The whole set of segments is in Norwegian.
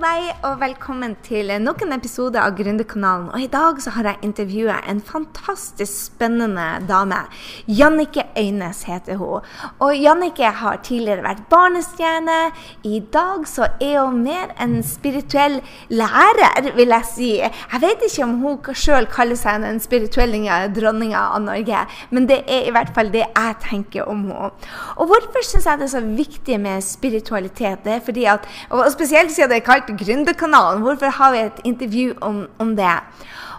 Deg, og velkommen til nok en episode av Gründerkanalen. Og I dag så har jeg intervjuet en fantastisk spennende dame. Jannike Øynes heter hun. Og Jannike har tidligere vært barnestjerne. I dag så er hun mer en spirituell lærer, vil jeg si. Jeg vet ikke om hun sjøl kaller seg den spirituelle dronninga av Norge, men det er i hvert fall det jeg tenker om henne. Og hvorfor syns jeg det er så viktig med spiritualitet? Det er fordi at, og spesielt siden det er kalt Gründerkanalen. Hvorfor har vi et intervju om, om det?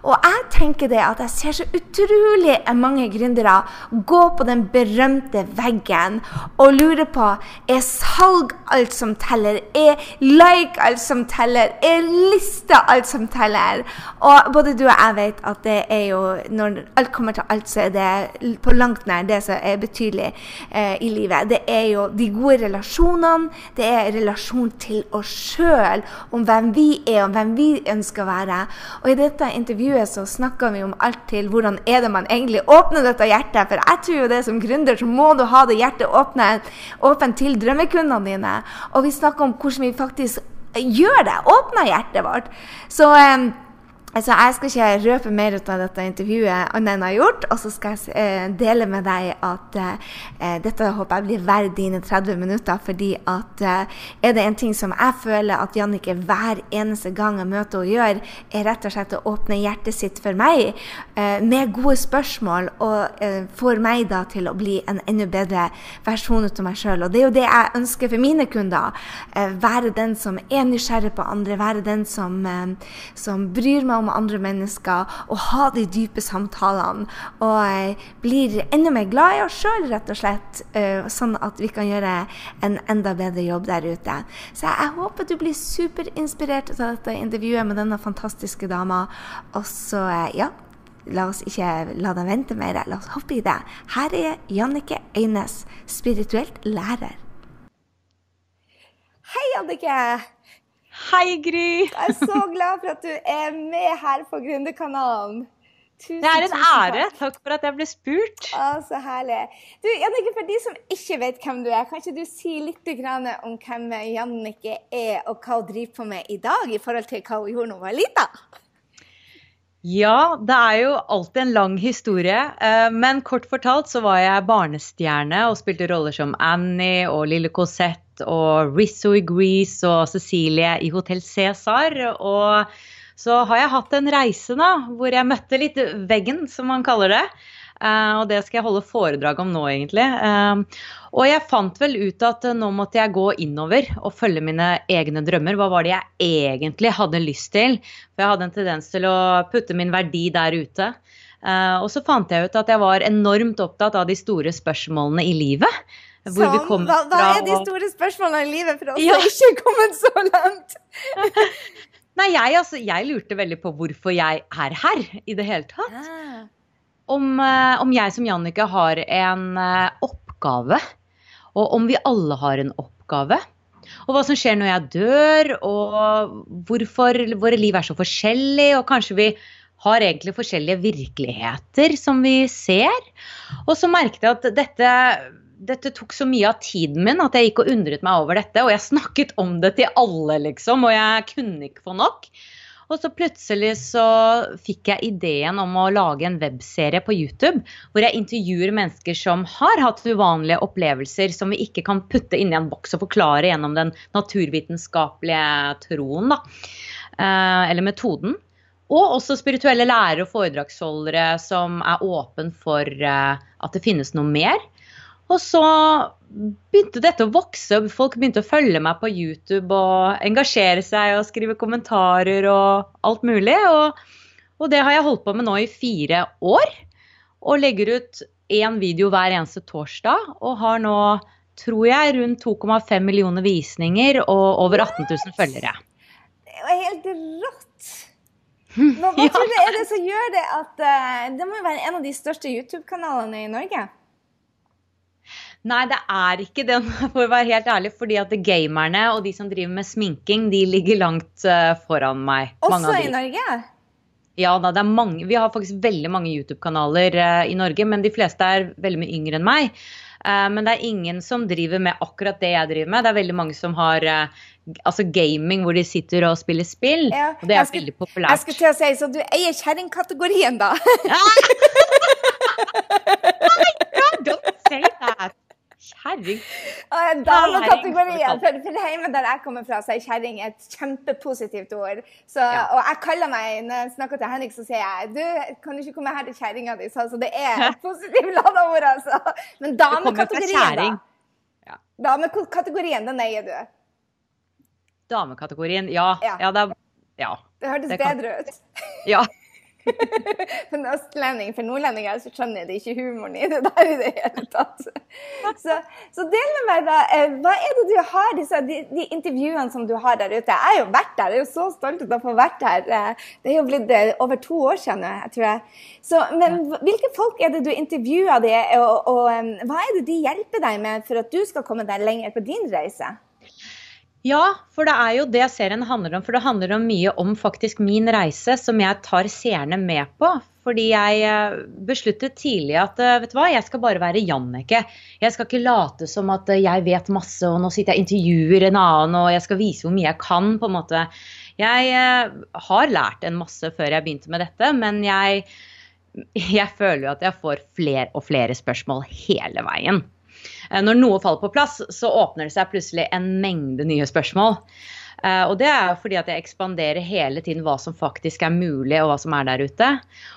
Og jeg tenker det at jeg ser så utrolig mange gründere gå på den berømte veggen og lure på er salg alt som teller? Er like alt som teller? Er liste alt som teller? Og både du og jeg vet at det er jo Når alt kommer til alt, så er det på langt nær det som er betydelig eh, i livet. Det er jo de gode relasjonene, det er relasjon til oss sjøl, om hvem vi er, og hvem vi ønsker å være. Og i dette intervjuet intervjuet så snakka vi om alt til hvordan er det man egentlig åpner dette hjertet. For jeg tror jo det som gründer så må du ha det hjertet åpnet, åpent til drømmekundene dine. Og vi snakka om hvordan vi faktisk gjør det. Åpner hjertet vårt. Så um, Altså, jeg skal ikke røpe mer ut av dette intervjuet enn jeg har gjort. Og så skal jeg eh, dele med deg at eh, dette håper jeg blir verdt dine 30 minutter. fordi at eh, er det en ting som jeg føler at Jannicke hver eneste gang jeg møter henne gjør, er rett og slett å åpne hjertet sitt for meg eh, med gode spørsmål. Og eh, får meg da til å bli en enda bedre versjon av meg sjøl. Og det er jo det jeg ønsker for mine kunder. Være den som er nysgjerrig på andre. Være den som, som bryr meg med andre mennesker og ha de dype samtalene. Og eh, blir enda mer glad i oss sjøl, rett og slett. Eh, sånn at vi kan gjøre en enda bedre jobb der ute. Så jeg håper du blir superinspirert av dette intervjuet med denne fantastiske dama. Og så, eh, ja. La oss ikke la dem vente mer. La oss hoppe i det. Her er Jannike Øynes, spirituelt lærer. Hei, Jannike. Hei, Gry! Jeg er så glad for at du er med her på Gründerkanalen. Tusen, det er en ære. Takk. takk for at jeg ble spurt. Å, så herlig. Du, Jannike, For de som ikke vet hvem du er, kan ikke du si litt om hvem Jannike er, og hva hun driver på med i dag, i forhold til hva hun gjorde da hun var lita? Ja, det er jo alltid en lang historie. Eh, men kort fortalt så var jeg barnestjerne og spilte roller som Annie og Lille Cosette og Rizzo i Grease og Cecilie i Hotell Cæsar. Og så har jeg hatt en reise da, hvor jeg møtte litt veggen, som man kaller det. Uh, og det skal jeg holde foredrag om nå, egentlig. Uh, og jeg fant vel ut at uh, nå måtte jeg gå innover og følge mine egne drømmer. Hva var det jeg egentlig hadde lyst til? For jeg hadde en tendens til å putte min verdi der ute. og så fant jeg ut at jeg var enormt opptatt av de store spørsmålene i livet. Hvor som, hva, hva, er de store spørsmålene i livet for oss ja. ikke kommet så langt? Nei, jeg, altså, jeg, lurte veldig på hvorfor jeg er her i det hele tatt. Ah. Om, uh, om, jeg som Jannicke har en uh, oppgave, og om vi alle har en oppgave. Og hva som skjer når jeg dør, og hvorfor våre liv er så forskjellige, og kanskje vi har egentlig forskjellige virkeligheter som vi ser. Og så merket jeg at dette dette tok så mye av tiden min at jeg gikk og undret meg over dette. Og jeg snakket om det til alle, liksom, og jeg kunne ikke få nok. Og så plutselig så fikk jeg ideen om å lage en webserie på YouTube hvor jeg intervjuer mennesker som har hatt uvanlige opplevelser som vi ikke kan putte inn i en boks og forklare gjennom den naturvitenskapelige troen, da. Eh, eller metoden. Og også spirituelle lærere og foredragsholdere som er åpen for eh, at det finnes noe mer. Og så begynte dette å vokse. og Folk begynte å følge meg på YouTube og engasjere seg og skrive kommentarer og alt mulig. Og, og det har jeg holdt på med nå i fire år. Og legger ut én video hver eneste torsdag, og har nå, tror jeg, rundt 2,5 millioner visninger og over 18 000 følgere. Det er jo helt rått! Hva, hva ja. tror du er det som gjør det at uh, Det må jo være en av de største YouTube-kanalene i Norge? Nei, det er ikke det, for å være helt ærlig. Fordi at gamerne og de som driver med sminking, de ligger langt uh, foran meg. Også i Norge? Ja da, det er mange. Vi har faktisk veldig mange YouTube-kanaler uh, i Norge, men de fleste er veldig mye yngre enn meg. Uh, men det er ingen som driver med akkurat det jeg driver med. Det er veldig mange som har altså gaming hvor de sitter og spiller spill. Ja, og det er skulle, veldig populært. Jeg skulle til å si, Så du eier kjerringkategorien, da? Ja. my God, don't say that. Kjerring. Damekategorien. For, for hjemme der jeg kommer fra, så er kjerring et kjempepositivt ord. Så, ja. Og jeg kaller meg, når jeg snakker til Henrik, så sier jeg du, kan du ikke komme her til kjerringa di? Så det er et positivt lada ord, altså. Men damekategorien, da. Damekategorien, den eier du. Damekategorien, ja. ja. ja det, ja. det hørtes det kan... bedre ut. Ja. for en østlending, for nordlendinger, så skjønner de ikke humoren i det der i det hele tatt. Så, så del med meg, da. Eh, hva er det du har, disse, de, de, intervjuene som du har der ute? Jeg har jo vært der, jeg er jo så stolt av å få vært her. Eh, det er jo blitt eh, over to år siden nå, tror jeg. Så, men hvilke folk er det du intervjuer, det, og, og hva er det de hjelper deg med for at du skal komme deg lenger på din reise? Ja, for det er jo det serien handler om. For det handler om mye om faktisk min reise, som jeg tar seerne med på. Fordi jeg eh, besluttet tidlig at eh, vet du hva, jeg skal bare være Jannicke. Jeg skal ikke late som at eh, jeg vet masse, og nå sitter jeg og intervjuer en annen, og jeg skal vise hvor mye jeg kan. på en måte. Jeg har lært en masse før jeg begynte med dette, men jeg, jeg føler jo at jeg får flere og flere spørsmål hele veien. Eh, når noe faller på plass, så åpner det seg plutselig en mengde nye spørsmål. Uh, og det er fordi at jeg ekspanderer hele tiden hva som faktisk er mulig, og hva som er der ute.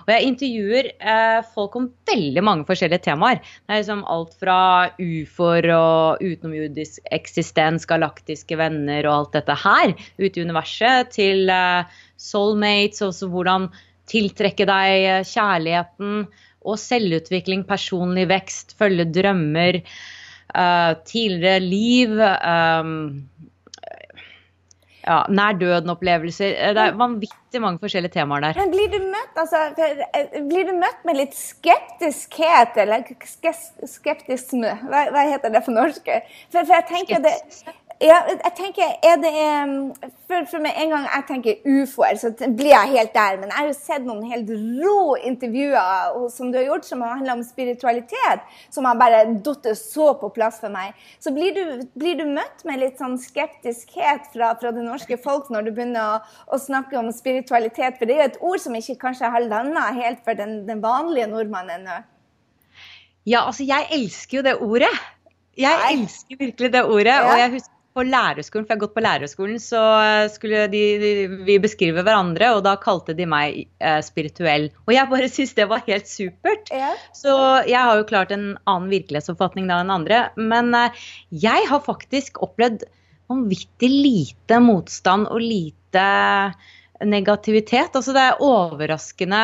Og jeg intervjuer uh, folk om veldig mange forskjellige temaer. Det er liksom alt fra ufoer og utenomjordisk eksistens, galaktiske venner og alt dette her ute i universet, til soulmates, også hvordan tiltrekke deg kjærligheten og selvutvikling, personlig vekst, følge drømmer uh, tidligere liv. Um, ja, nær døden-opplevelser. Det er vanvittig mange forskjellige temaer der. Men blir du møtt, altså, eh, blir du møtt med litt skeptiskhet, eller skeptisme? Hva, hva heter det på norsk? For, for jeg tenker det, ja, jeg tenker, er det for, for en gang jeg tenker ufoer, så blir jeg helt der. Men jeg har jo sett noen helt rå intervjuer som du har gjort, som handler om spiritualitet, som har bare datt så på plass for meg. Så blir du, blir du møtt med litt sånn skeptiskhet fra, fra, det norske folk når du begynner å, å, snakke om spiritualitet? For det er jo et ord som ikke kanskje har landa helt for den, den vanlige nordmannen ennå. Ja, altså jeg elsker jo det ordet. Jeg elsker virkelig det ordet. Og jeg husker på lærerskolen, for jeg har gått på lærerskolen, så skulle de, de, vi beskrive hverandre, og da kalte de meg eh, spirituell. Og jeg bare syns det var helt supert. Ja. Så jeg har jo klart en annen virkelighetsoppfatning da enn andre. Men eh, jeg har faktisk opplevd vanvittig lite motstand og lite negativitet. Altså det er overraskende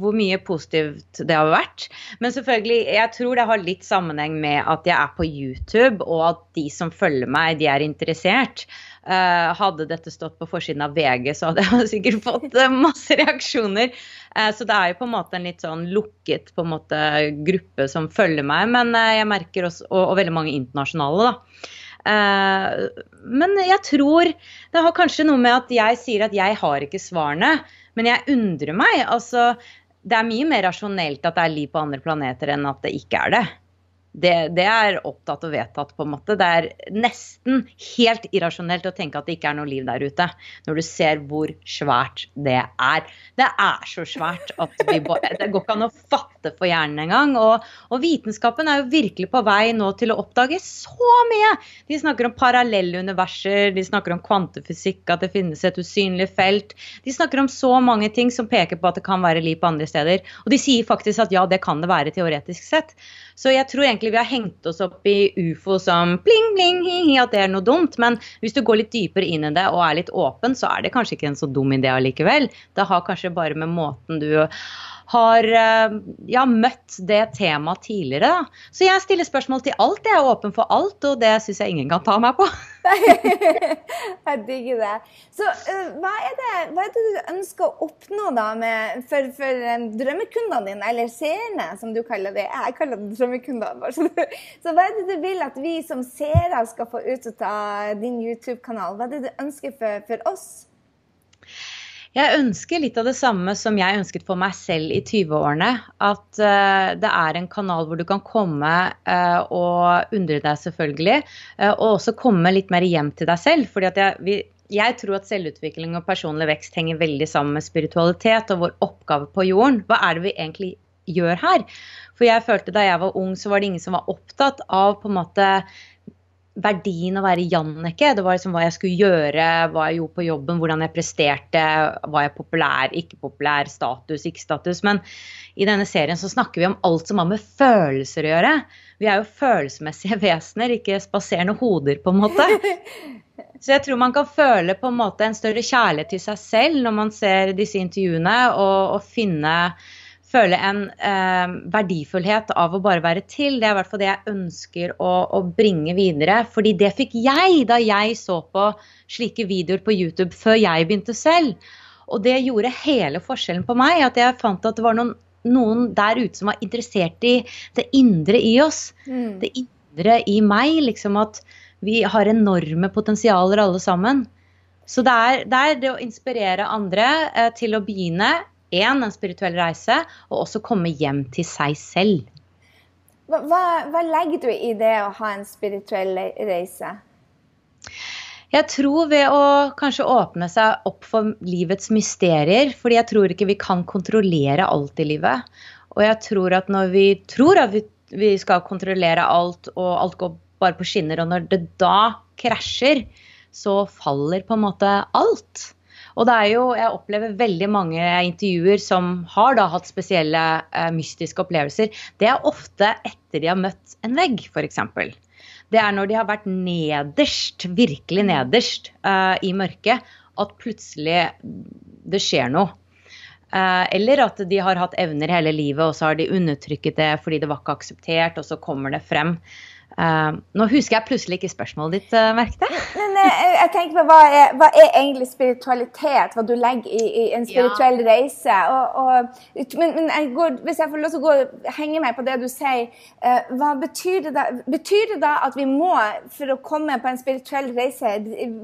hvor mye positivt det har vært. Men selvfølgelig, jeg tror det har litt sammenheng med at jeg er på YouTube, og at de som følger meg, de er interessert. Uh, hadde dette stått på forsiden av VG, så hadde jeg sikkert fått uh, masse reaksjoner. Uh, så det er jo på en måte en litt sånn lukket på en måte, gruppe som følger meg, men jeg merker også, og, og veldig mange internasjonale, da. Eh, men jeg tror det har kanskje noe med at jeg sier at jeg har ikke svarene, men jeg undrer meg. Altså, det er mye mer rasjonelt at det er liv på andre planeter enn at det ikke er det det, det, er opptatt og vedtatt, på en måte. Det er nesten helt irrasjonelt å tenke at det ikke er noe liv der ute, når du ser hvor svært det er. Det er så svært at vi det går ikke an å fatte for hjernen engang. Og, og vitenskapen er jo virkelig på vei nå til å oppdage så mye. De snakker om parallelle universer, de snakker om kvantefysikk, at det finnes et usynlig felt. De snakker om så mange ting som peker på at det kan være liv på andre steder. Og de sier faktisk at ja, det kan det være teoretisk sett. Så jeg tror egentlig vi har hengt oss opp i ufo som bling, bling, hi, hi, at det er noe dumt. Men hvis du går litt dypere inn i det og er litt åpen, så er det kanskje ikke en så dum idé allikevel. Det har kanskje bare med måten du har uh, ja, møtt det temaet tidligere. Da. Så jeg stiller spørsmål til alt. Jeg er åpen for alt, og det syns jeg ingen kan ta meg på. jeg digger det. Så uh, hva, er det, hva, er det, du ønsker å oppnå da med, for, for um, drømmekundene dine, eller seerne, som du kaller det? Jeg kaller det drømmekundene. våre. så hva er det du vil at vi som seere skal få ut av din YouTube-kanal? Hva er det du ønsker for, for oss? Jeg ønsker litt av det samme som jeg ønsket for meg selv i 20-årene. At uh, det er en kanal hvor du kan komme uh, og undre deg, selvfølgelig. Uh, og også komme litt mer hjem til deg selv. fordi jeg, jeg tror at selvutvikling og personlig vekst henger veldig sammen med spiritualitet og vår oppgave på jorden. Hva er det vi egentlig gjør her? For jeg følte da jeg var ung, så var det ingen som var opptatt av på en måte verdien å være Jannicke. Det var liksom hva jeg skulle gjøre, hva jeg gjorde på jobben, hvordan jeg presterte, var jeg populær, ikke populær, status, ikke status. Men i denne serien så snakker vi om alt som har med følelser å gjøre. Vi er jo følelsesmessige vesener, ikke spaserende hoder, på en måte. Så jeg tror man kan føle på en måte en større kjærlighet til seg selv når man ser disse intervjuene, og, og finne føle en eh, verdifullhet av å bare være til. Det er i hvert fall det jeg ønsker å, å, bringe videre. Fordi det fikk jeg da jeg så på slike videoer på YouTube før jeg begynte selv. Og det gjorde hele forskjellen på meg. At jeg fant at det var noen, noen der ute som var interessert i det indre i oss. Mm. Det indre i meg. Liksom at vi har enorme potensialer alle sammen. Så det er, det er det å inspirere andre eh, til å begynne én, en spirituell reise, og også komme hjem til seg selv. Hva, hva, hva legger du i det å ha en spirituell reise? Jeg tror ved å kanskje åpne seg opp for livets mysterier. Fordi jeg tror ikke vi kan kontrollere alt i livet. Og jeg tror at når vi tror at vi, vi skal kontrollere alt, og alt går bare på skinner, og når det da krasjer, så faller på en måte alt. Og det er jo, jeg opplever veldig mange intervjuer som har da hatt spesielle eh, mystiske opplevelser. Det er ofte etter de har møtt en vegg, f.eks. Det er når de har vært nederst, virkelig nederst eh, i mørket, at plutselig det skjer noe. Eh, eller at de har hatt evner hele livet, og så har de undertrykket det fordi det var ikke akseptert, og så kommer det frem. Uh, nå husker jeg plutselig ikke spørsmålet ditt, uh, merket jeg. Men uh, jeg tenker på hva er, hva er, egentlig spiritualitet? Hva du legger i, i en spirituell ja. reise? Og, og, men, men jeg går, hvis jeg får lov til å gå, henge meg på det du sier, uh, hva betyr det, da? betyr det da at vi må, for å komme på en spirituell reise,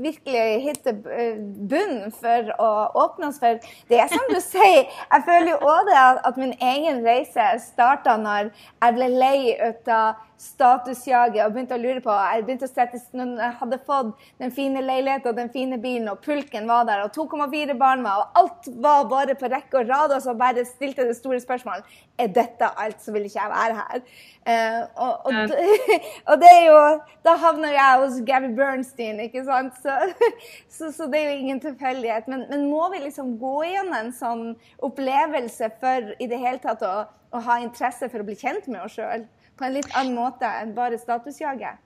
virkelig hitte bunnen for å åpne oss for det? er Som du sier, jeg føler jo òg det at, at min egen reise starta når jeg ble lei ut av statusjaget og begynte å lure på Jeg begynte å sette, når jeg hadde fått den fine leiligheten og den fine bilen, og pulken var der, og 2,4 barn var, og alt var bare på rekke og rad, og så bare stilte det store spørsmålet Er dette alt, så vil ikke jeg være her. Uh, og, og, og, det er jo Da havner jeg hos Gabby Bernstein, ikke sant? Så, så, så det er jo ingen tilfeldighet. Men, men, må vi liksom gå igjennom en sånn opplevelse for i det hele tatt å, å ha interesse for å bli kjent med oss sjøl? På en litt annen måte enn bare statusjaget?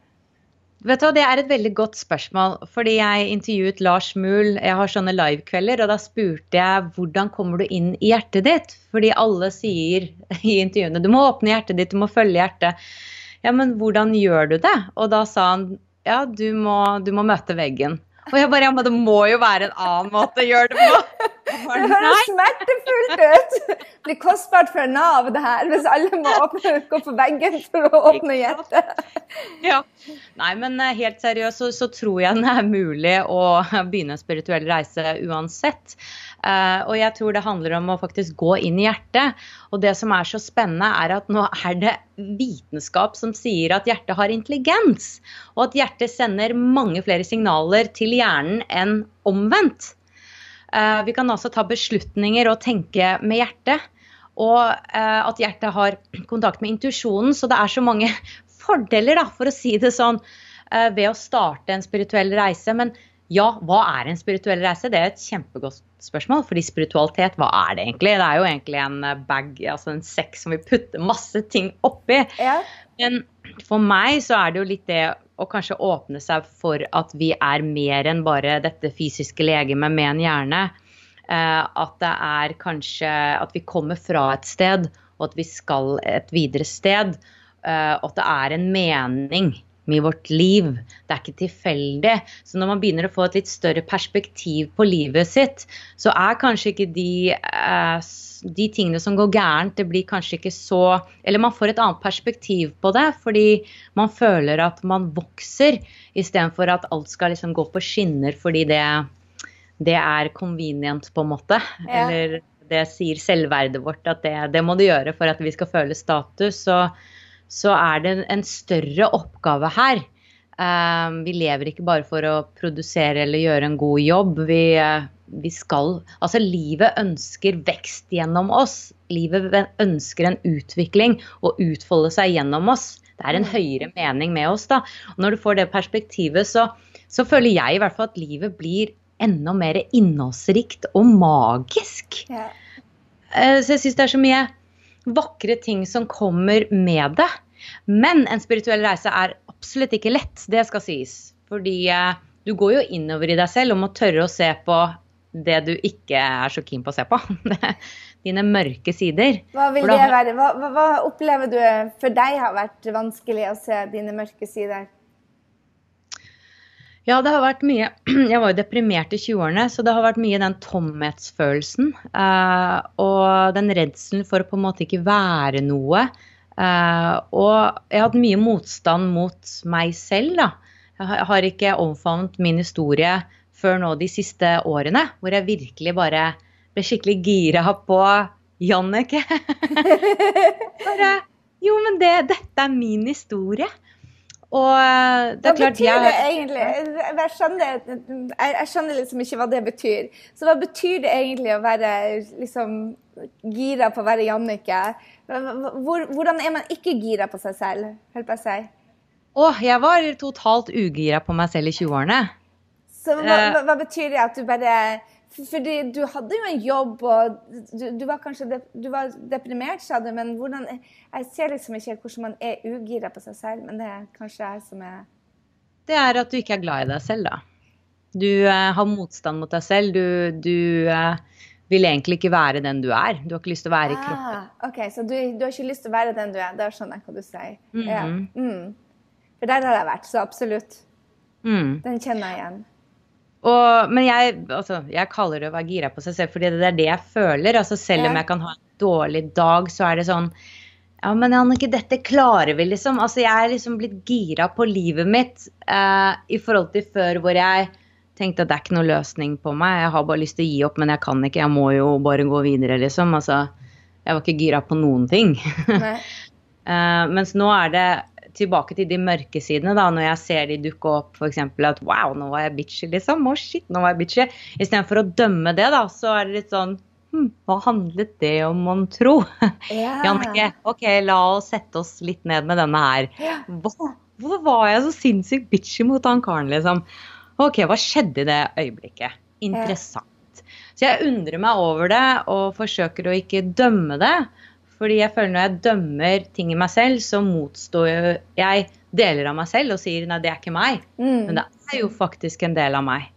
Vet du, Det er et veldig godt spørsmål. fordi Jeg intervjuet Lars Muhl. Jeg har sånne livekvelder. og Da spurte jeg hvordan kommer du inn i hjertet ditt? Fordi alle sier i intervjuene du må åpne hjertet ditt, du må følge hjertet. Ja, men hvordan gjør du det? Og da sa han ja, du må, du må møte veggen. Og jeg bare ja, men det må jo være en annen måte å gjøre det på. Det høres smertefullt ut. Det blir kostbart for Nav det her, hvis alle må åpne, gå på veggen for å åpne hjertet. Ja. Nei, men eh, helt seriøst så, så tror jeg det er mulig å begynne en spirituell reise uansett. Uh, og jeg tror det handler om å faktisk gå inn i hjertet. Og det som er så spennende, er at nå er det vitenskap som sier at hjertet har intelligens. Og at hjertet sender mange flere signaler til hjernen enn omvendt. Uh, vi kan altså ta beslutninger og tenke med hjertet. Og uh, at hjertet har kontakt med intuisjonen. Så det er så mange fordeler, da, for å si det sånn, ved å starte en spirituell reise. Men ja, hva er en spirituell reise? Det er et kjempegodt spørsmål. Fordi spiritualitet, hva er det egentlig? Det er jo egentlig en eh, bag, altså en sekk som vi putter masse ting oppi. Ja. Men for meg så er det jo litt det å kanskje åpne seg for at vi er mer enn bare dette fysiske legemet med en hjerne. Uh, at det er kanskje at vi kommer fra et sted, og at vi skal et videre sted. Uh, og at det er en mening med vårt liv. Det er ikke tilfeldig. Så når man begynner å få et litt større perspektiv på livet sitt, så er kanskje ikke de, eh, de tingene som går gærent, det blir kanskje ikke så Eller man får et annet perspektiv på det, fordi man føler at man vokser, istedenfor at alt skal liksom gå på skinner fordi det, det er convenient, på en måte. Ja. Eller det sier selvverdet vårt at det, det må du gjøre for at vi skal føle status. Så så er det en større oppgave her. Um, vi lever ikke bare for å produsere eller gjøre en god jobb. Vi, uh, vi, skal Altså, livet ønsker vekst gjennom oss. Livet ønsker en utvikling og utfolde seg gjennom oss. Det er en mm. høyere mening med oss, da. Og når du får det perspektivet, så, så føler jeg i hvert fall at livet blir enda mer innholdsrikt og magisk. Yeah. Uh, så jeg syns det er så mye vakre ting som kommer med det. Men en spirituell reise er absolutt ikke lett, det skal sies. Fordi eh, du går jo innover i deg selv og må tørre å se på det du ikke er så keen på å se på. Dine mørke sider. Hva vil det være? Hva, hva, hva opplever du for deg har vært vanskelig å se dine mørke sider? Ja, det har vært mye Jeg var jo deprimert i 20-årene, så det har vært mye den tomhetsfølelsen. Uh, og den redselen for å på en måte ikke være noe. Uh, og jeg har hatt mye motstand mot meg selv, da. Jeg har ikke omfavnet min historie før nå de siste årene, hvor jeg virkelig bare ble skikkelig gira på Jannicke. bare Jo, men det, dette er min historie. Og eh, det er hva betyr det egentlig? Jeg skjønner, jeg skjønner, liksom ikke hva det betyr. Så hva betyr det egentlig å være liksom, gira på å være Jannicke? hvordan er man ikke gira på seg selv, holdt på å si? Å, jeg var totalt ugira på meg selv i 20-årene. Så hva, hva, hva betyr det at du bare fordi du hadde jo en jobb, og du, du var kanskje de, du var deprimert, sa du, men hvordan Jeg ser liksom ikke hvordan man er ugira på seg selv, men det er kanskje jeg som er Det er at du ikke er glad i deg selv, da. Du eh, har motstand mot deg selv. Du, du eh, vil egentlig ikke være den du er. Du har ikke lyst til å være i ah, kroppen. ok, Så du, du, har ikke lyst til å være den du er. Da skjønner jeg hva du sier. Mm -hmm. ja. mm. For der har jeg vært, så absolutt. Mm. Den kjenner jeg igjen. Og, men jeg, altså, jeg, kaller det å være gira på seg selv, fordi det er det jeg føler. Altså, selv om jeg kan ha en dårlig dag, så er det sånn Ja, men Annike, dette klarer vi, liksom. Altså, jeg er liksom blitt gira på livet mitt eh, i forhold til før, hvor jeg tenkte at det er ikke noe løsning på meg. Jeg har bare lyst til å gi opp, men jeg kan ikke. Jeg må jo bare gå videre, liksom. Altså, jeg var ikke gira på noen ting. eh, mens nå er det tilbake til de mørke sidene, da, når jeg ser de dukke opp f.eks. at wow, nå var jeg bitchy, liksom. Å, oh, shit, nå var jeg bitchy. Istedenfor å dømme det, da, så er det litt sånn hm, hva handlet det om, mon tro? Yeah. Jannicke, OK, la oss sette oss litt ned med denne her. Hva, hvorfor var jeg så sinnssykt bitchy mot han karen, liksom? OK, hva skjedde i det øyeblikket? Interessant. Så jeg undrer meg over det og forsøker å ikke dømme det. Fordi jeg føler når jeg dømmer ting i meg selv, så motstår jeg deler av meg selv og sier nei, det er ikke meg. Mm. Men det er jo faktisk en del av meg.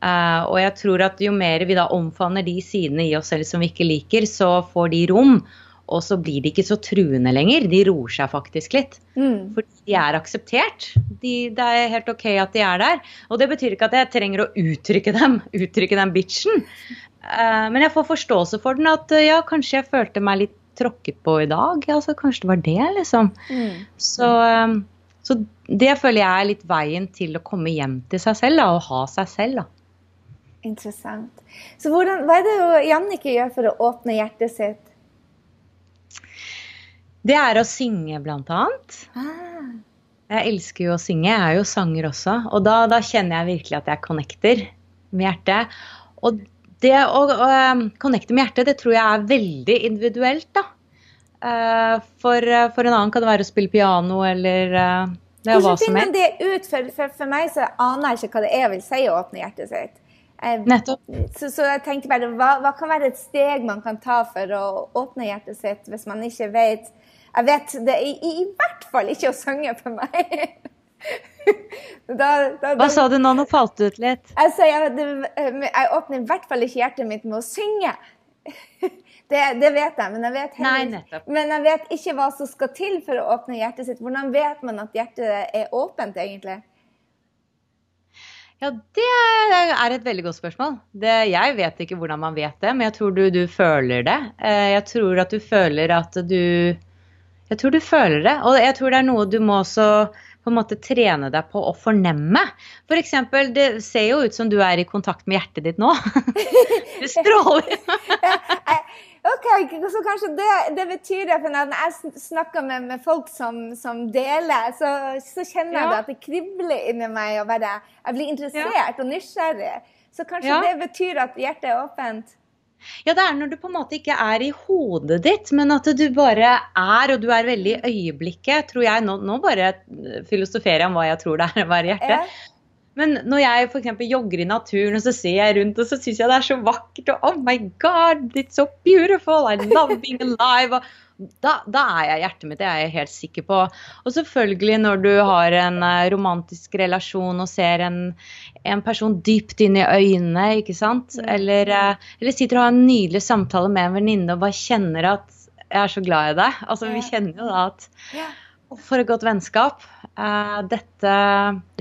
Uh, og jeg tror at jo mer vi da omfavner de sidene i oss selv som vi ikke liker, så får de rom. Og så blir de ikke så truende lenger. De roer seg faktisk litt. Mm. Fordi de er akseptert. De, det er helt OK at de er der. Og det betyr ikke at jeg trenger å uttrykke dem, uttrykke den bitchen. Uh, men jeg får forståelse for den. At ja, kanskje jeg følte meg litt tråkket på i dag. Altså, kanskje det var det, liksom. Mm. Så, um, så, det føler jeg er litt veien til å komme hjem til seg selv da, og ha seg selv. da. Interessant. Så hvordan, hva er det Jannicke gjør for å åpne hjertet sitt? Det er å synge, blant annet. Ah. Jeg elsker jo å synge. Jeg er jo sanger også. Og da, da kjenner jeg virkelig at jeg connecter med hjertet. Og det å å connecte med hjertet, det tror jeg er veldig individuelt, da. Uh, for, for, en annen kan det være å spille piano eller uh, det er hva som helst. Det ut? For, for, for, meg så aner jeg ikke hva det er jeg vil si å åpne hjertet sitt. Jeg, Nettopp. Så, så, jeg tenkte bare, hva, hva, kan være et steg man kan ta for å åpne hjertet sitt, hvis man ikke vet Jeg vet det i, i hvert fall ikke å synge for meg. Da, da, Hva sa du nå? Nå falt du ut litt. Altså, jeg, det, jeg, åpner i hvert fall ikke hjertet mitt med å synge. Det, det vet jeg, men jeg vet, heller, men jeg vet ikke hva som skal til for å åpne hjertet sitt. Hvordan vet man at hjertet er åpent, egentlig? Ja, det er et veldig godt spørsmål. Det, jeg vet ikke hvordan man vet det, men jeg tror du, du, føler det. Eh, jeg tror at du føler at du Jeg tror du føler det. Og jeg tror det er noe du må også på en måte trene deg på å fornemme. For eksempel, det ser jo ut som du er i kontakt med hjertet ditt nå. Du stråler. Ok, så kanskje det, det betyr at når jeg snakker med, med folk som, som, deler, så, så kjenner jeg ja. at det kribler inni meg. og bare, Jeg blir interessert ja. og nysgjerrig. Så kanskje ja. det betyr at hjertet er åpent. Ja, det er når du på en måte ikke er i hodet ditt, men at du bare er, og du er veldig i øyeblikket. tror jeg, Nå, nå bare filosoferer jeg om hva jeg tror det er å være hjerte. Men når jeg f.eks. jogger i naturen, og så ser jeg rundt, og så syns jeg det er så vakkert, og oh my god, it's so beautiful, I love being alive. Da, da, er jeg hjertet mitt, det er jeg helt sikker på. Og selvfølgelig når du har en eh, romantisk relasjon og ser en, en person dypt inn i øynene, ikke sant. Eller, eh, eller sitter og har en nydelig samtale med en venninne og bare kjenner at jeg er så glad i deg. Altså, vi kjenner jo da at for et godt vennskap. Uh, dette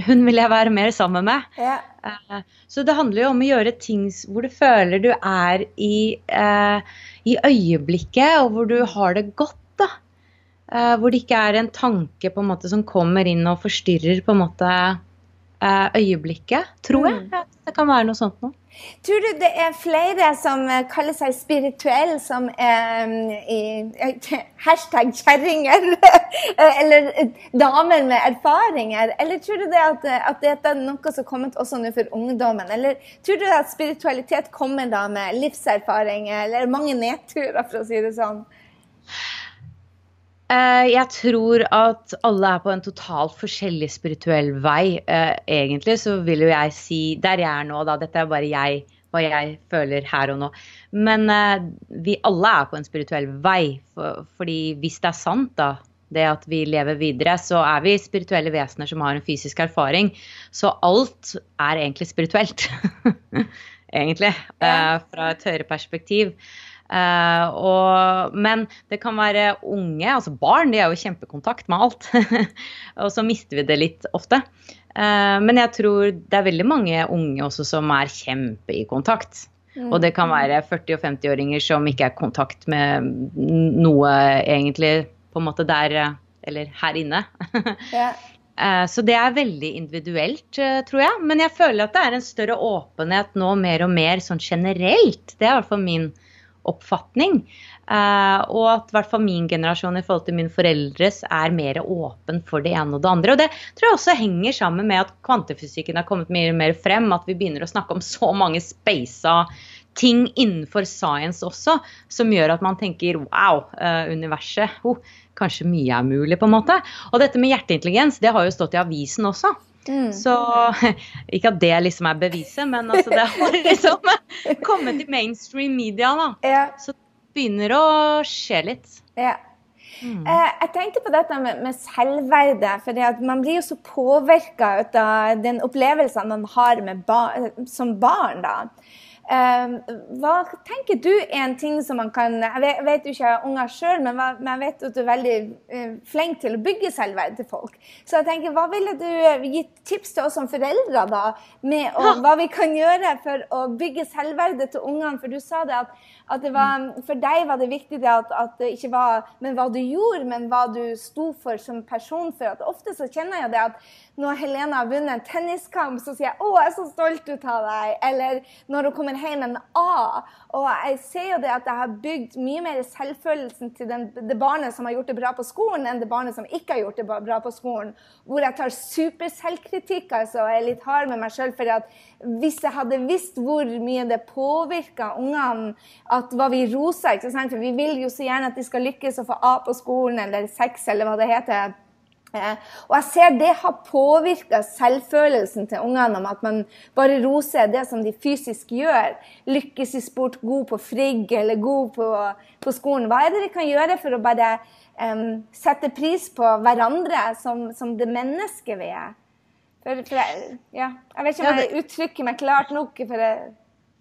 Hun vil jeg være mer sammen med. Ja. Uh, så det handler jo om å gjøre ting hvor du føler du er i, uh, i øyeblikket, og hvor du har det godt. da. hvor det ikke er en tanke på en måte som kommer inn og forstyrrer på en måte øyeblikket, tror jeg. Mm. Det kan være noe sånt noe. Tror du det er flere som eh, kaller seg spirituelle, som er i hashtag kjerringer? eller damer med erfaringer? Eller tror du det at, at dette er noe som har kommet også nå for ungdommen? Eller tror du at spiritualitet kommer da med livserfaringer eller mange nedturer, for å si det sånn? Eh, jeg tror at alle er på en totalt forskjellig spirituell vei. Eh, egentlig så vil jo jeg si Der jeg er nå, da. Dette er bare jeg, hva jeg føler her og nå. Men eh, vi alle er på en spirituell vei. For, fordi hvis det er sant, da, det at vi lever videre, så er vi spirituelle vesener som har en fysisk erfaring. Så alt er egentlig spirituelt. egentlig. Fra et høyere perspektiv. Uh, og, men det kan være unge, altså barn, de er jo kjempekontakt med alt. og så mister vi det litt ofte. Uh, men jeg tror det er veldig mange unge også som er kjempe i kontakt. Mm. Og det kan være 40- og 50-åringer som ikke er i kontakt med noe egentlig på en måte der Eller her inne. yeah. uh, så det er veldig individuelt, tror jeg. Men jeg føler at det er en større åpenhet nå mer og mer sånn generelt. Det er i hvert fall min oppfatning. Uh, og at hvert fall min generasjon i forhold til min foreldres er mer åpen for det ene og det andre. Og det tror jeg også henger sammen med at kvantefysikken har kommet mer mer frem. At vi begynner å snakke om så mange spasa ting innenfor science også, som gjør at man tenker wow, uh, universet. Oh, kanskje mye er mulig, på en måte. Og dette med hjerteintelligens, det har jo stått i avisen også. Mm. Så ikke at det liksom er beviset, men altså det har liksom kommet i mainstream media. da. Ja. Så det begynner å skje litt. Ja. Mm. Eh, jeg tenkte på dette med, med selvverdet. for Man blir jo så påvirka av den opplevelsen man har ba som barn. da. Ehm, hva tenker du er en ting som man kan Jeg vet, jo ikke jeg har unger sjøl, men, jeg vet at du er veldig uh, flink til å bygge selvverd til folk. Så jeg tenker, hva ville du eh, gitt tips til oss som foreldre da, med å, hva vi kan gjøre for å bygge selvverdet til ungene? For du sa det at, var, for deg var det viktig at, at, det ikke var men hva du gjorde, men hva du sto for som person. For at ofte så kjenner jeg det at når Helena har vunnet en tenniskamp, så sier jeg 'Å, jeg er så stolt ut av deg'. Eller når hun kommer hjem med en A. Og jeg ser jo det at jeg har bygd mye mer selvfølelsen til den, det barnet som har gjort det bra på skolen, enn det barnet som ikke har gjort det bra på skolen. Hvor jeg tar superselvkritikk altså, og er litt hard med meg sjøl. For hvis jeg hadde visst hvor mye det påvirka ungene at hva vi roser For vi vil jo så gjerne at de skal lykkes og få A på skolen eller sex eller hva det heter Eh, og jeg ser det har påvirka selvfølelsen til ungene om at man bare roser det som de fysisk gjør. Lykkes i sport, god på frigg eller god på, på skolen. Hva er det vi kan gjøre for å bare um, sette pris på hverandre som, som det mennesket vi er? For, for jeg, ja, jeg vet ikke om jeg uttrykker meg klart nok. for det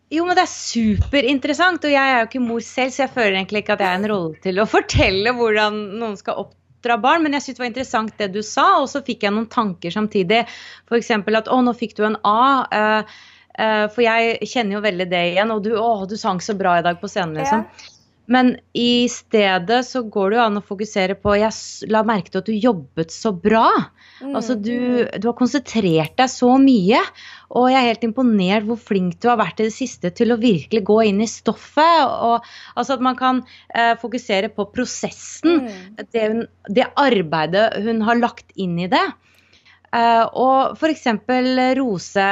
jo, men det er superinteressant, og jeg er jo ikke mor selv, så jeg føler egentlig ikke at jeg er en rolle til å fortelle hvordan noen skal opp oppdra barn. Men jeg syntes det var interessant det du sa, og så fikk jeg noen tanker samtidig. F.eks. at å, nå fikk du en A. Uh, uh, for jeg kjenner jo veldig det igjen. Og du, å, du sang så bra i dag på scenen, liksom. Ja. Men i stedet så går det jo an å fokusere på Jeg la merke til at du jobbet så bra. Mm. Altså du, du, har konsentrert deg så mye. Og jeg er helt imponert hvor flink du har vært i det siste til å virkelig gå inn i stoffet. Og, altså at man kan eh, fokusere på prosessen. Mm. Det, det, arbeidet hun har lagt inn i det. Uh, og f.eks. Rose,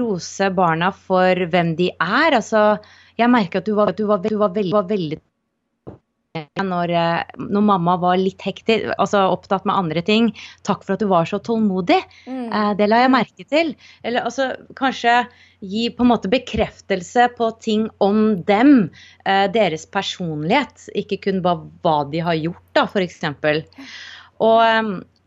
rose barna for hvem de er. Altså jeg merker at du var, du var, du var veldig, var veldig når, eh, når, mamma var litt hektisk, altså opptatt med andre ting. Takk for at du var så tålmodig. Mm. Eh, det la jeg merke til. Eller altså kanskje gi på en måte bekreftelse på ting om dem. Eh, deres personlighet. Ikke kun bare hva de har gjort, da, f.eks. Og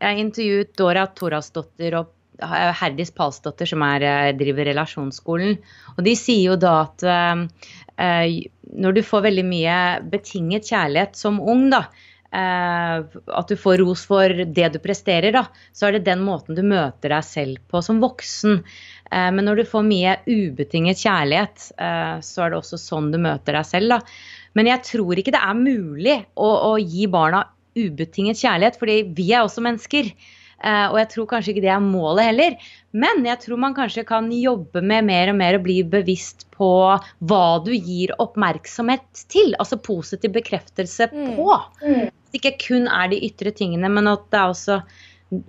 jeg intervjuet Dora Torasdottir og Herdis Palsdotter, som er, eh, driver relasjonsskolen. Og de sier jo da at eh, når du får veldig mye betinget kjærlighet som ung, da, eh, at du får ros for det du presterer, da, så er det den måten du møter deg selv på som voksen. Eh, men når du får mye ubetinget kjærlighet, så er det også sånn du møter deg selv. da. Men jeg tror ikke det er mulig å, å gi barna ubetinget kjærlighet, fordi vi er også mennesker. Uh, og jeg tror kanskje ikke det er målet heller. Men jeg tror man kanskje kan jobbe med mer og mer å bli bevisst på hva du gir oppmerksomhet til. Altså positiv bekreftelse mm. på. Mm. At det ikke kun er de ytre tingene, men at det er også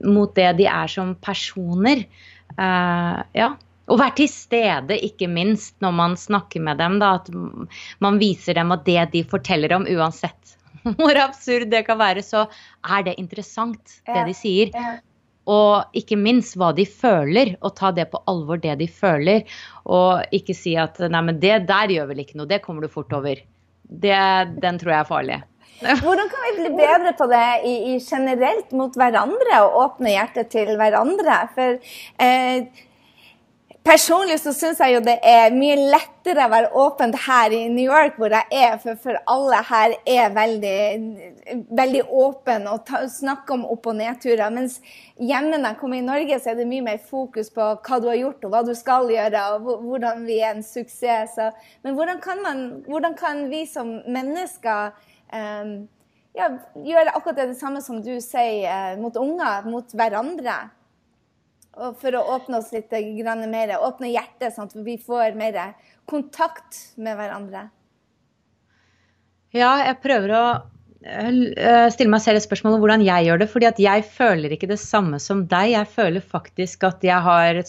mot det de er som personer. Uh, ja. Og være til stede, ikke minst, når man snakker med dem. Da, at man viser dem at det de forteller om, uansett hvor absurd det kan være, så er det interessant, det de sier. Og ikke minst hva de føler, og ta det på alvor, det de føler. Og ikke si at nei, men det der gjør vel ikke noe, det kommer du fort over. Det, den tror jeg er farlig. Hvordan kan vi bli bedre på det i, i generelt mot hverandre, og åpne hjertet til hverandre? For eh, Personlig så syns jeg jo det er mye lettere å være åpent her i New York, hvor jeg er, for, for alle her er veldig, veldig åpne og snakker om opp- og nedturer. Mens hjemme når jeg kommer i Norge, så er det mye mer fokus på hva du har gjort, og hva du skal gjøre, og hvordan vi er en suksess. Så, men hvordan kan, man, hvordan kan, vi som mennesker um, ja, gjøre akkurat det, samme som du sier, uh, mot unger, mot hverandre? For å åpne oss litt mer, åpne hjertet, sånn at vi får mer kontakt med hverandre. Ja, jeg prøver å eh, stille meg selv et spørsmål om hvordan jeg gjør det. fordi at jeg føler ikke det samme som deg. Jeg føler faktisk at jeg har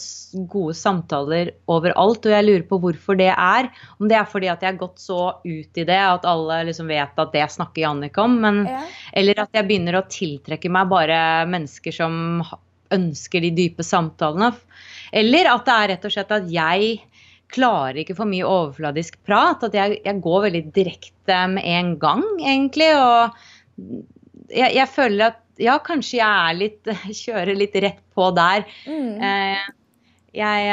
gode samtaler overalt, og jeg lurer på hvorfor det er. Om det er fordi at jeg har gått så ut i det at alle liksom vet at det snakker Jannik om. Men, ja. Eller at jeg begynner å tiltrekke meg bare mennesker som ønsker de dype samtalene. Eller at det er rett og slett at jeg klarer ikke for mye overfladisk prat. At jeg, jeg går veldig direkte med en gang, egentlig. Og jeg, jeg, føler at ja, kanskje jeg er litt Kjører litt rett på der. Mm. Eh, jeg,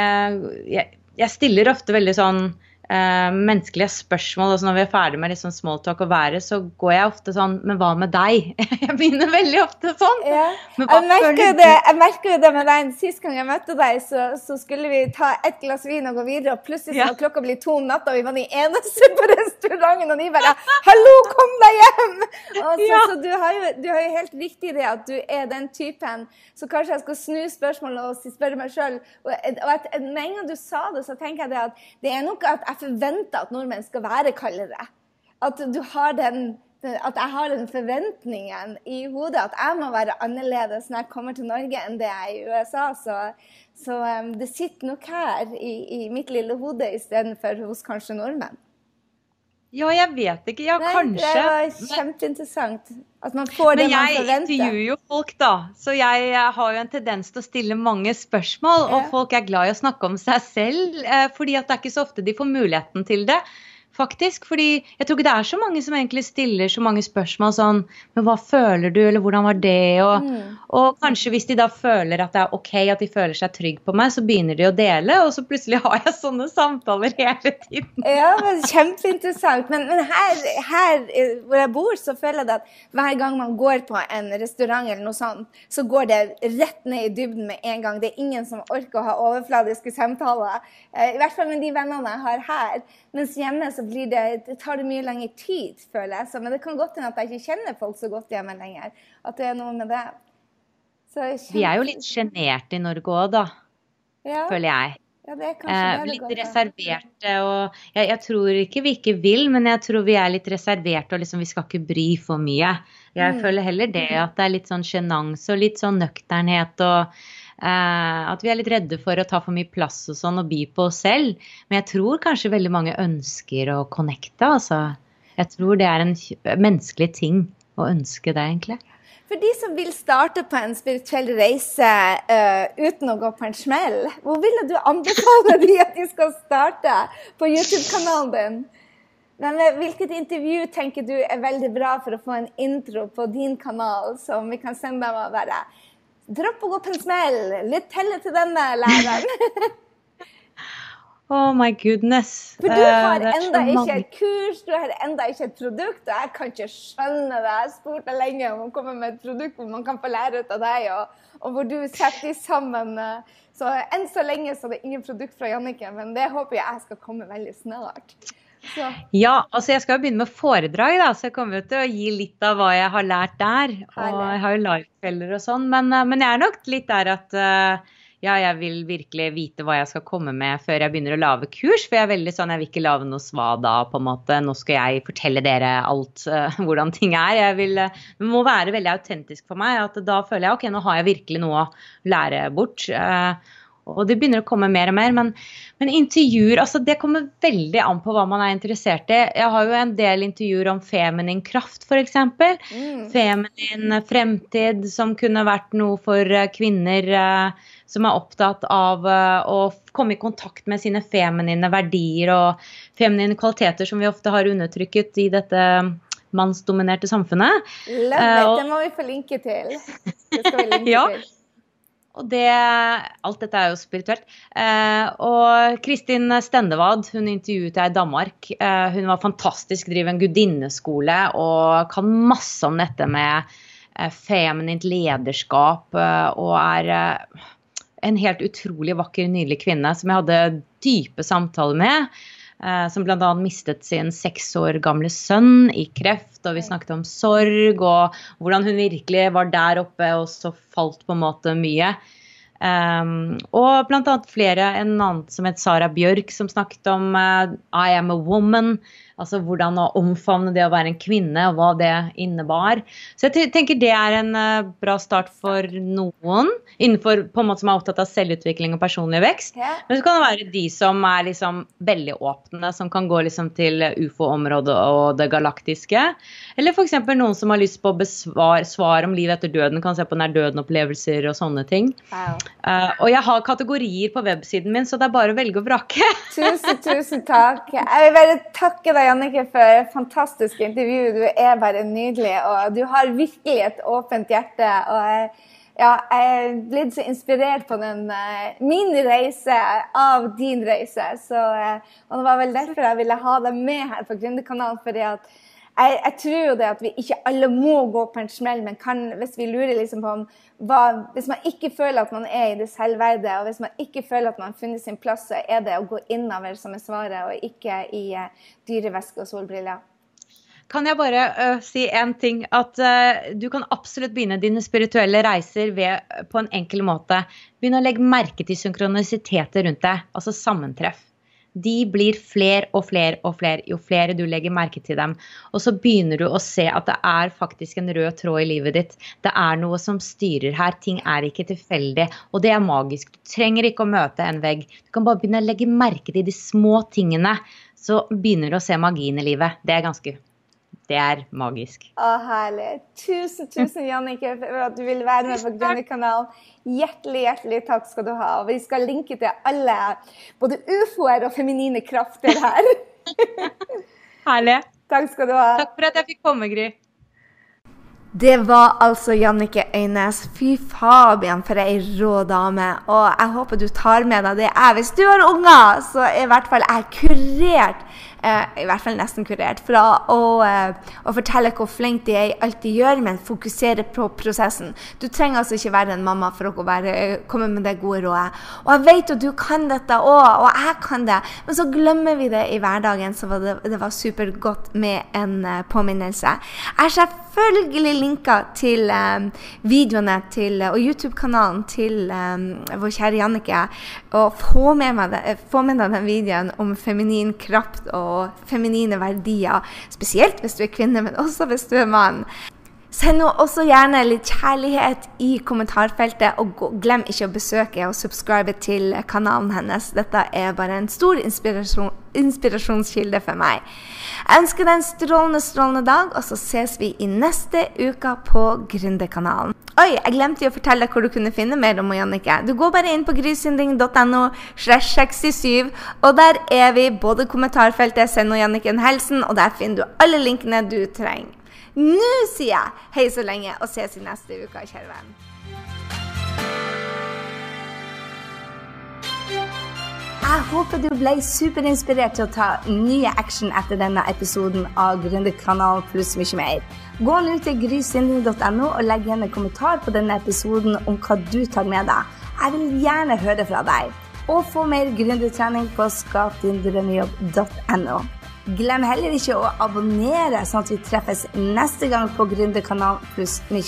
jeg, jeg, stiller ofte veldig sånn uh, menneskelige spørsmål. altså Når vi er ferdig med liksom smalltalk og været, så går jeg ofte sånn Men hva med deg? jeg begynner veldig ofte sånn. Ja. Jeg merker, det, jeg merker det med deg. Sist gang jeg møtte deg, så, så skulle vi ta et glass vin og gå videre. Og plutselig ja. klokka blir to om natta, og vi var de eneste på restauranten. Og de bare 'Hallo, kom deg hjem!' Så, ja. så du, har jo, du, har jo, helt riktig det at du er den typen. Så kanskje jeg skal snu spørsmålet og spørre meg sjøl. Og, og med en gang du sa det, så tenker jeg det at det er nok at jeg jeg forventer at nordmenn skal være kaldere. At, den, at jeg har den forventningen i hodet at jeg må være annerledes når jeg kommer til Norge enn det jeg er i USA. Så, så um, det sitter nok her i, i mitt lille hode istedenfor hos kanskje nordmenn. Ja, jeg vet ikke. Ja, Nei, kanskje. Det var kjempeinteressant. At man får det man forventer. Men jeg intervjuer jo folk, da. Så jeg eh, har jo en tendens til å stille mange spørsmål. Og folk er glad i å snakke om seg selv, eh, fordi at det er ikke så ofte de får muligheten til det. Faktisk, fordi jeg tror ikke det er så mange som egentlig stiller så mange spørsmål sånn Men hva føler du, eller hvordan var det? Og, Mm. og kanskje hvis de da føler at det er ok, at de føler seg trygg på meg, så begynner de å dele, og så plutselig har jeg sånne samtaler hele tiden. Ja, men Kjempeinteressant. Men, men her, her eh, hvor jeg bor, så føler jeg det at hver gang man går på en restaurant, eller noe sånt, så går det rett ned i dybden med en gang. Det er ingen som orker å ha overfladiske samtaler. Eh, I hvert fall med de vennene jeg har her. Mens hjemme så blir det, det tar det mye lengre tid, føler jeg. Så, men det kan godt hende at jeg ikke kjenner folk så godt hjemme lenger. At det er noe med det. Så Vi er jo litt sjenerte i Norge òg, da, ja, føler jeg. ja, det er kanskje Eh, det litt godt, reserverte og jeg, jeg tror ikke vi ikke vil, men jeg tror vi er litt reserverte og liksom vi skal ikke bry for mye. Jeg Mm. føler heller det at det er litt sånn sjenanse og litt sånn nøkternhet og at vi er litt redde for å ta for mye plass og sånn og by på oss selv. Men jeg tror kanskje veldig mange ønsker å connecte, altså. Jeg tror det er en menneskelig ting å ønske det, egentlig. For de som vil starte på en spirituell reise uh, uten å gå på en smell, hvor ville du anbefale de at de skal starte på YouTube-kanalen din? Men eh, Hvilket intervju tenker du er veldig bra for å få en intro på din kanal, som vi kan sende dem og bare Dropp å gå på en smell! Lytt heller til denne læreren. Oh my goodness. For du Eh, har er enda ikke et kurs, du har enda ikke et produkt, og jeg kan ikke skjønne det. Jeg har spurt deg lenge om å komme med et produkt hvor man kan få lære ut av deg, og, og hvor du setter de sammen. eh. Så enn så lenge så er det ingen produkt fra Jannicke, men det håper jeg skal komme veldig snart. Så, Ja, altså jeg skal jo begynne med foredrag, da, så jeg kommer jo til å gi litt av hva jeg har lært der. Og jeg har jo livekvelder og sånn, men, eh, men jeg er nok litt der at eh, ja, jeg vil virkelig vite hva jeg skal komme med før jeg begynner å lage kurs. For jeg er veldig sånn, jeg vil ikke lage noe svada, på en måte. Nå skal jeg fortelle dere alt, uh, hvordan ting er. Jeg vil, det må være veldig autentisk for meg. at Da føler jeg ok, nå har jeg virkelig noe å lære bort. eh, og det begynner å komme mer og mer. Men, men intervjuer, altså det kommer veldig an på hva man er interessert i. Jeg har jo en del intervjuer om feminin kraft, f.eks. mm. Feminin fremtid, som kunne vært noe for eh, kvinner eh, som er opptatt av eh, å komme i kontakt med sine feminine verdier og feminine kvaliteter som vi ofte har undertrykket i dette mannsdominerte samfunnet. Love Eh, it! og- Det må vi få linke til. Det skal vi linke Ja. til. Og det, alt dette er jo spirituelt. Eh, og Kristin Stendevad hun intervjuet jeg i Danmark. Eh, hun var fantastisk, driver en gudinneskole og kan masse om dette med eh, feminint lederskap. Eh, og er eh, en helt utrolig vakker, nydelig kvinne som jeg hadde dype samtaler med. Eh, som bl.a. mistet sin seks år gamle sønn i kreft. Og vi snakket om sorg og hvordan hun virkelig var der oppe og så falt på en måte mye. Um, og bl.a. flere, en annen som het Sara Bjørk, som snakket om uh, I am a woman. Altså hvordan å omfavne det å være en kvinne, og hva det innebar. Så jeg tenker det er en eh, bra start for noen, innenfor på en måte som er opptatt av selvutvikling og personlig vekst. Men så kan det være de som er liksom veldig åpne, som kan gå liksom til ufo-området og det galaktiske. Eller f.eks. noen som har lyst på besvar, svar om livet etter døden, kan se på nær døden-opplevelser og sånne ting. Wow. Uh, og jeg har kategorier på websiden min, så det er bare å velge og vrake. Tusen, tusen takk. Jeg vil bare takke deg, Jannicke, for et fantastisk intervju. Du er bare nydelig, og du har virkelig et åpent hjerte. og ja, jeg er blitt så inspirert på den, eh, min reise av din reise. Så, eh, og det var vel derfor jeg ville ha deg med her på Gründerkanalen. fordi at jeg, jeg tror jo det at vi ikke alle må gå på en smell, men kan, hvis vi lurer liksom på om hva, Hvis man ikke føler at man er i det selvverdet, og hvis man ikke føler at man har funnet sin plass, så er det å gå innover som er svaret, og ikke i uh, dyreveske og solbriller. Kan jeg bare uh, si en ting? At uh, du kan absolutt begynne dine spirituelle reiser ved, på en enkel måte. Begynn å legge merke til synkronisiteter rundt deg, altså sammentreff. De blir fler og fler og fler jo flere du legger merke til dem. Og så begynner du å se at det er faktisk en rød tråd i livet ditt. Det er noe som styrer her. Ting er ikke tilfeldig. Og det er magisk. Du trenger ikke å møte en vegg. Du kan bare begynne å legge merke til de små tingene så begynner du å se magien i livet. Det er ganske det er magisk. Å, herlig. Tusen, tusen, Jannike, for at du vil være med på Grønnekanalen. Hjertelig, hjertelig takk skal du ha. Og vi skal linke til alle, både ufoer og feminine krafter her. herlig. Takk skal du ha. Takk for at jeg fikk komme, Gry. Det var altså Jannike Øynes. Fy fabian, for ei rå dame. Og jeg håper du tar med deg det jeg. Hvis du har unger, så er i hvert fall jeg kurert eh, i hvert fall nesten kurert, fra å, eh, å, fortelle hvor flink de er i alt de gjør, men fokusere på prosessen. Du trenger altså ikke være en mamma for å være, komme med det gode rådet. Og jeg vet at du kan dette òg, og jeg kan det, men så glemmer vi det i hverdagen, så var det, det var supergodt med en eh, påminnelse. Jeg har selvfølgelig linka til um, videoene til, og YouTube-kanalen til um, vår kjære Jannike, og få med, meg det, få med deg den videoen om feminin kraft og og feminine verdier. Spesielt hvis du er kvinne, men også hvis du er mann. Send nå også gjerne litt kjærlighet i kommentarfeltet, og glem ikke å besøke og subscribe til kanalen hennes. Dette er bare en stor inspirasjon, inspirasjonskilde for meg. Jeg ønsker deg en strålende, strålende dag, og så ses vi i neste uke på Gründerkanalen. Oi, jeg glemte å fortelle deg hvor du kunne finne mer om Jannicke. Du går bare inn på grysynding.no slash 67, og der er vi. Både kommentarfeltet, send Jannicke en hilsen, og der finner du alle linkene du trenger. Nå sier jeg hei så lenge, og ses i neste uke, kjære venn. Jeg håper du ble superinspirert til å ta nye action etter denne episoden av Gründerkanalen pluss mye mer. Gå nå til grysynding.no og legg igjen en kommentar på denne episoden om hva du tar med deg. Jeg vil gjerne høre fra deg. Og få mer gründertrening på skapdindrømmejobb.no. Glem heller ikke å abonnere, sånn at vi treffes neste gang på Gründerkanalen pluss mye